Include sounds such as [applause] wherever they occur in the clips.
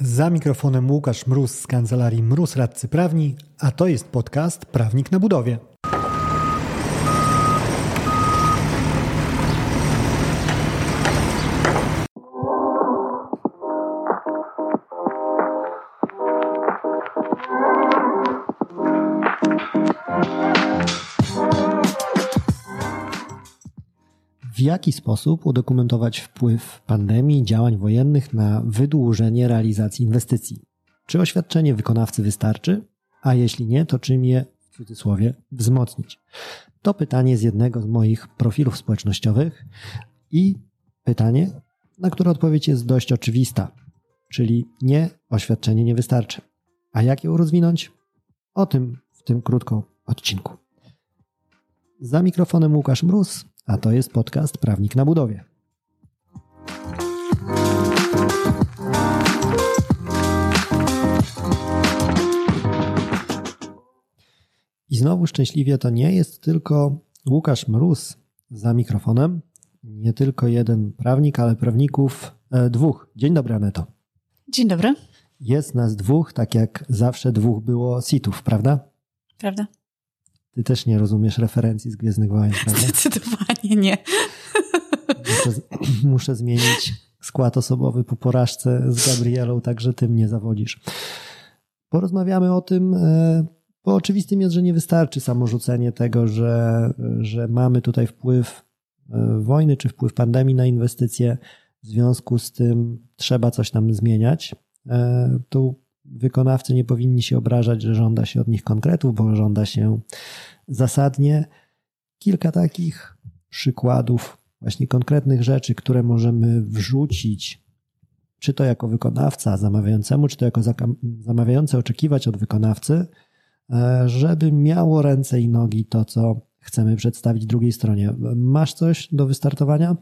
Za mikrofonem Łukasz Mróz z kancelarii Mróz Radcy Prawni, a to jest podcast Prawnik na budowie. W jaki sposób udokumentować wpływ pandemii, działań wojennych na wydłużenie realizacji inwestycji? Czy oświadczenie wykonawcy wystarczy? A jeśli nie, to czym je w cudzysłowie wzmocnić? To pytanie z jednego z moich profilów społecznościowych i pytanie, na które odpowiedź jest dość oczywista, czyli nie, oświadczenie nie wystarczy. A jak ją rozwinąć? O tym w tym krótko odcinku. Za mikrofonem Łukasz Mróz, a to jest podcast Prawnik na budowie. I znowu szczęśliwie to nie jest tylko Łukasz Mróz za mikrofonem, nie tylko jeden prawnik, ale prawników e, dwóch. Dzień dobry, Aneto. Dzień dobry. Jest nas dwóch, tak jak zawsze dwóch było sitów, prawda? Prawda? Ty też nie rozumiesz referencji z Gwiezdnych Wojen, prawda? Zdecydowanie nie. Muszę, [clears throat] muszę zmienić skład osobowy po porażce z Gabrielą, także ty mnie zawodzisz. Porozmawiamy o tym, e, bo oczywistym jest, że nie wystarczy samo rzucenie tego, że, że mamy tutaj wpływ e, wojny czy wpływ pandemii na inwestycje. W związku z tym trzeba coś tam zmieniać. E, tu wykonawcy nie powinni się obrażać, że żąda się od nich konkretów, bo żąda się zasadnie kilka takich przykładów, właśnie konkretnych rzeczy, które możemy wrzucić, czy to jako wykonawca zamawiającemu, czy to jako zamawiający oczekiwać od wykonawcy, e, żeby miało ręce i nogi to, co chcemy przedstawić drugiej stronie. Masz coś do wystartowania?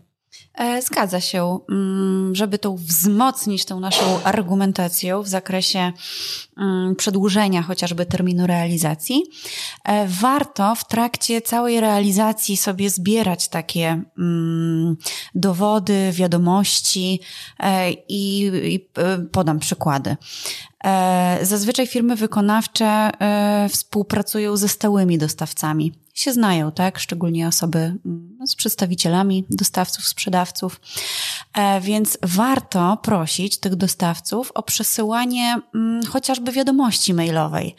E, zgadza się. Mm, żeby to wzmocnić tą naszą argumentację w zakresie mm, przedłużenia chociażby terminu realizacji, e, warto w trakcie całej realizacji sobie zbierać takie mm, dowody, wiadomości e, i podam przykłady. Zazwyczaj firmy wykonawcze współpracują ze stałymi dostawcami się znają, tak? Szczególnie osoby mm, z przedstawicielami dostawców, sprzedawców. E, więc warto prosić tych dostawców o przesyłanie mm, chociażby wiadomości mailowej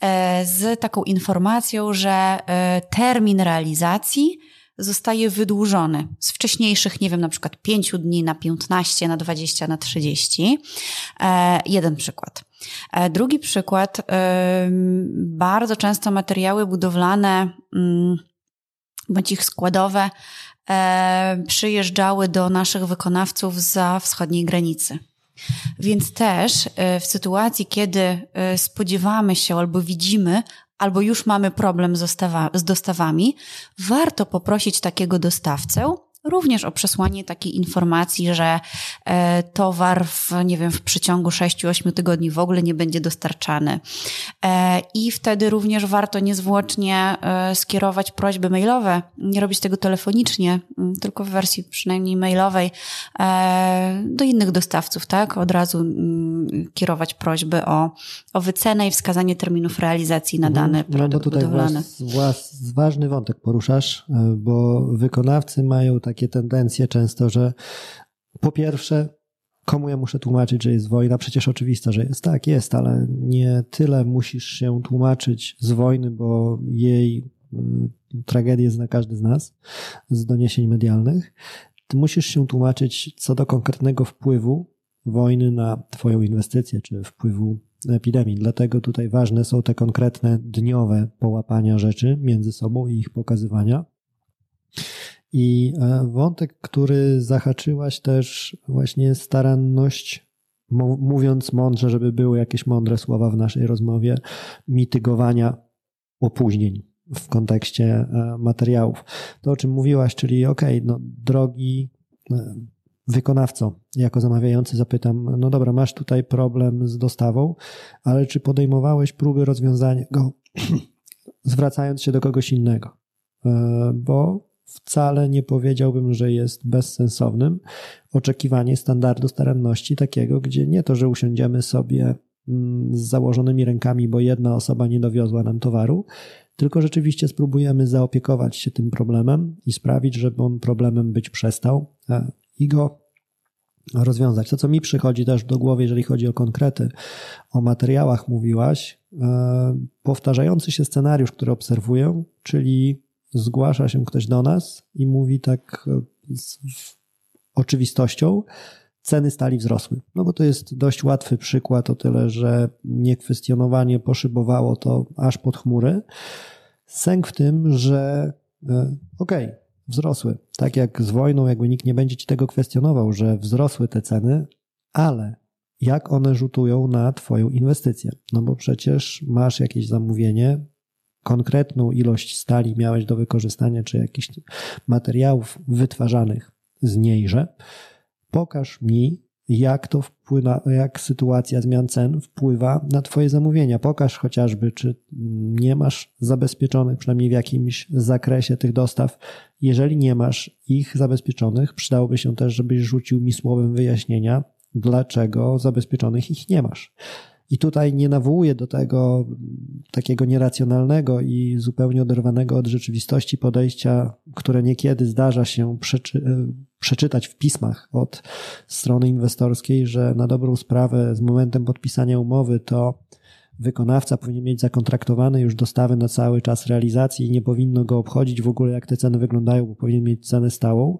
e, z taką informacją, że e, termin realizacji zostaje wydłużony z wcześniejszych, nie wiem, na przykład 5 dni na 15, na 20, na 30. Jeden przykład. E, drugi przykład, bardzo często materiały budowlane mm, bądź ich składowe e, przyjeżdżały do naszych wykonawców za wschodniej granicy. Więc też e, w sytuacji, kiedy spodziewamy się albo widzimy, albo już mamy problem z, dostawami, warto poprosić takiego dostawcę również o przesłanie takiej informacji, że e, towar w, nie wiem, w przeciągu 6-8 tygodni w ogóle nie będzie dostarczany. E, I wtedy również warto niezwłocznie e, skierować prośby mailowe, nie robić tego telefonicznie, tylko w wersji przynajmniej mailowej do innych dostawców, tak? Od razu kierować prośby o, o wycenę i wskazanie terminów realizacji na dany mhm. produkt no tutaj budowlany. Was, ważny wątek poruszasz, bo wykonawcy mają takie tendencje często, że po pierwsze, komu ja muszę tłumaczyć, że jest wojna? Przecież oczywiste, że jest. Tak, jest, ale nie tyle musisz się tłumaczyć z wojny, bo jej y, tragedię zna każdy z nas z doniesień medialnych. Ty musisz się tłumaczyć co do konkretnego wpływu wojny na Twoją inwestycję, czy wpływu epidemii. Dlatego tutaj ważne są te konkretne dniowe połapania rzeczy między sobą i ich pokazywania. I e, wątek, który zahaczyłaś też właśnie staranność, mówiąc mądrze, żeby były jakieś mądre słowa w naszej rozmowie, mitygowania opóźnień w kontekście e, materiałów. To, o czym mówiłaś, czyli ok, no drogi e, wykonawco, jako zamawiający zapytam, no dobra, masz tutaj problem z dostawą, ale czy podejmowałeś próby rozwiązania go, [clears throat] zwracając się do kogoś innego? Bo wcale nie powiedziałbym, że jest bezsensownym oczekiwanie standardu staranności takiego, gdzie nie to, że usiądziemy sobie mm, z założonymi rękami, bo jedna osoba nie dowiozła nam towaru, tylko rzeczywiście spróbujemy zaopiekować się tym problemem i sprawić, żeby on problemem być przestał e, i go rozwiązać. To, co mi przychodzi też do głowy, jeżeli chodzi o konkrety, o materiałach mówiłaś, e, powtarzający się scenariusz, który obserwuję, czyli zgłasza się ktoś do nas i mówi tak e, z oczywistością, ceny stali wzrosły. No bo to jest dość łatwy przykład, o tyle, że niekwestionowanie poszybowało to aż pod chmury. Sęk w tym, że e, okej, okay, wzrosły. Tak jak z wojną, jakby nikt nie będzie ci tego kwestionował, że wzrosły te ceny, ale jak one rzutują na Twoją inwestycję? No bo przecież masz jakieś zamówienie, konkretną ilość stali miałeś do wykorzystania, czy jakichś materiałów wytwarzanych z niejże. Pokaż mi, jak to wpływa, jak sytuacja zmian cen wpływa na Twoje zamówienia. Pokaż chociażby, czy nie masz zabezpieczonych, przynajmniej w jakimś zakresie tych dostaw. Jeżeli nie masz ich zabezpieczonych, przydałoby się też, żebyś rzucił mi słowem wyjaśnienia, dlaczego zabezpieczonych ich nie masz. I tutaj nie nawołuję do tego takiego nieracjonalnego i zupełnie oderwanego od rzeczywistości podejścia, które niekiedy zdarza się przeczy przeczytać w pismach od strony inwestorskiej, że na dobrą sprawę z momentem podpisania umowy to wykonawca powinien mieć zakontraktowane już dostawy na cały czas realizacji i nie powinno go obchodzić w ogóle, jak te ceny wyglądają, bo powinien mieć cenę stałą.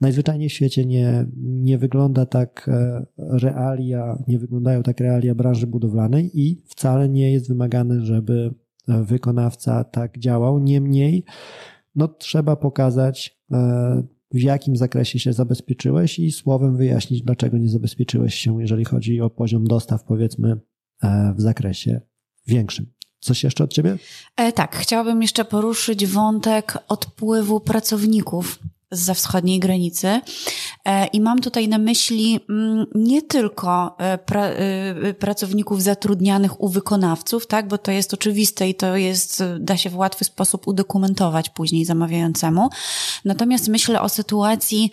Najzwyczajniej w świecie nie, nie wygląda tak e, realia, nie wyglądają tak realia branży budowlanej i wcale nie jest wymagane, żeby e, wykonawca tak działał. Niemniej, no, trzeba pokazać, e, w jakim zakresie się zabezpieczyłeś i słowem wyjaśnić, dlaczego nie zabezpieczyłeś się, jeżeli chodzi o poziom dostaw, powiedzmy, w zakresie większym. Coś jeszcze od Ciebie? E, tak, chciałabym jeszcze poruszyć wątek odpływu pracowników za wschodniej granicy. E, I mam tutaj na myśli mm, nie tylko e, pra, e, pracowników zatrudnianych u wykonawców, tak, bo to jest oczywiste i to jest, da się w łatwy sposób udokumentować później zamawiającemu. Natomiast myślę o sytuacji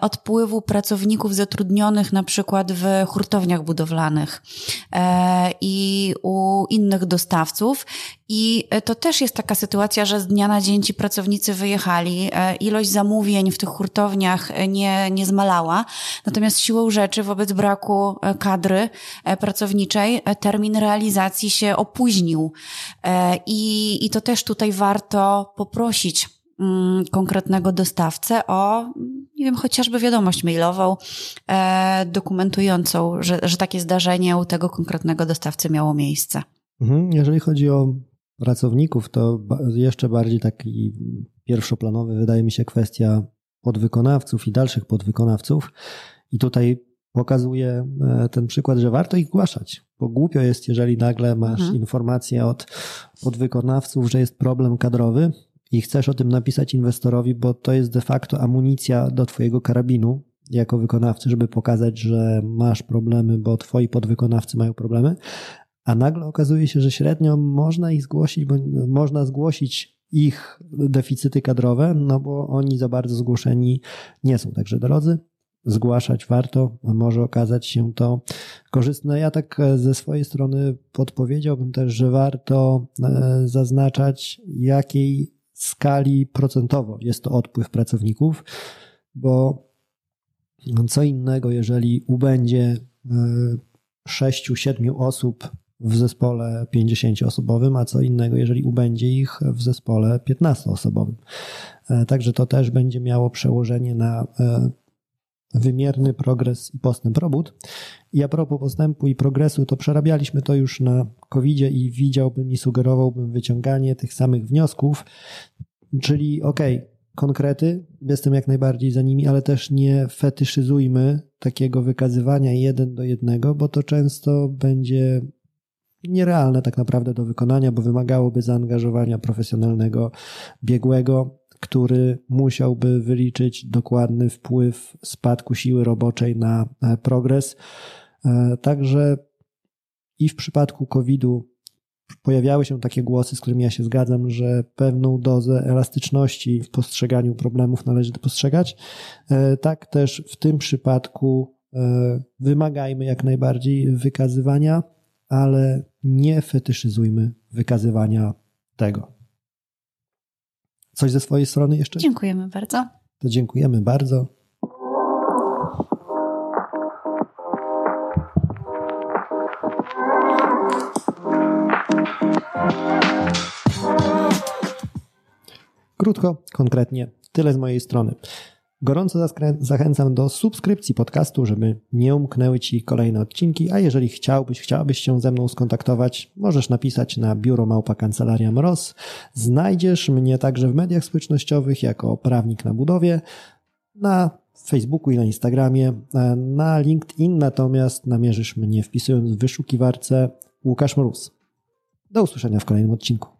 odpływu pracowników zatrudnionych na przykład w hurtowniach budowlanych i u innych dostawców. I to też jest taka sytuacja, że z dnia na dzień ci pracownicy wyjechali, ilość zamówień w tych hurtowniach nie, nie zmalała. Natomiast siłą rzeczy wobec braku e, kadry e, pracowniczej e, termin realizacji się opóźnił. I, i to też tutaj warto poprosić mm, konkretnego dostawcę o, nie wiem, chociażby wiadomość mailową dokumentującą, że, że takie zdarzenie u tego konkretnego dostawcy miało miejsce. Mhm. Jeżeli chodzi o pracowników, to jeszcze bardziej taki pierwszoplanowy wydaje mi się kwestia podwykonawców i dalszych podwykonawców. I tutaj pokazuje ten przykład, że warto ich zgłaszać, bo głupio jest, jeżeli nagle masz mhm. informację od podwykonawców, że jest problem kadrowy i chcesz o tym napisać inwestorowi, bo to jest de facto amunicja do twojego karabinu jako wykonawcy, żeby pokazać, że masz problemy, bo twoi podwykonawcy mają problemy, a nagle okazuje się, że średnio można ich zgłosić, bo można zgłosić ich deficyty kadrowe, no bo oni za bardzo zgłoszeni nie są. Także drodzy, zgłaszać warto, może okazać się to korzystne. Ja tak e, ze swojej strony podpowiedziałbym też, że warto e, zaznaczać, jakiej skali procentowo jest to odpływ pracowników, bo co innego, jeżeli ubędzie 6-7 e, osób w zespole 50-osobowym, a co innego, jeżeli ubędzie ich w zespole 15-osobowym. E, także to też będzie miało przełożenie na e, wymierny progres i postęp robót. I a propos postępu i progresu, to przerabialiśmy to już na covid i widziałbym i sugerowałbym wyciąganie tych samych wniosków, czyli okej, okay, konkrety, jestem jak najbardziej za nimi, ale też nie fetyszyzujmy takiego wykazywania jeden do jednego, bo to często będzie nierealne tak naprawdę do wykonania, bo wymagałoby zaangażowania profesjonalnego biegłego, który musiałby wyliczyć dokładny wpływ spadku siły roboczej na progres. E, także i w przypadku COVID-u pojawiały się takie głosy, z którymi ja się zgadzam, że pewną dozę elastyczności w postrzeganiu problemów należy postrzegać. E, tak też w tym przypadku e, wymagajmy jak najbardziej wykazywania, ale nie fetyszyzujmy wykazywania tego. Coś ze swojej strony jeszcze? Dziękujemy bardzo. To dziękujemy bardzo. Krótko, konkretnie, tyle z mojej strony. Gorąco zachęcam do subskrypcji podcastu, żeby nie umknęły Ci kolejne odcinki, a jeżeli chciałbyś, chciałabyś się ze mną skontaktować, możesz napisać na biuro małpa kancelaria Mroz. Znajdziesz mnie także w mediach społecznościowych jako prawnik na budowie, na Facebooku i na Instagramie. Na LinkedIn natomiast namierzysz mnie wpisując w wyszukiwarce Łukasz Mróz. Do usłyszenia w kolejnym odcinku.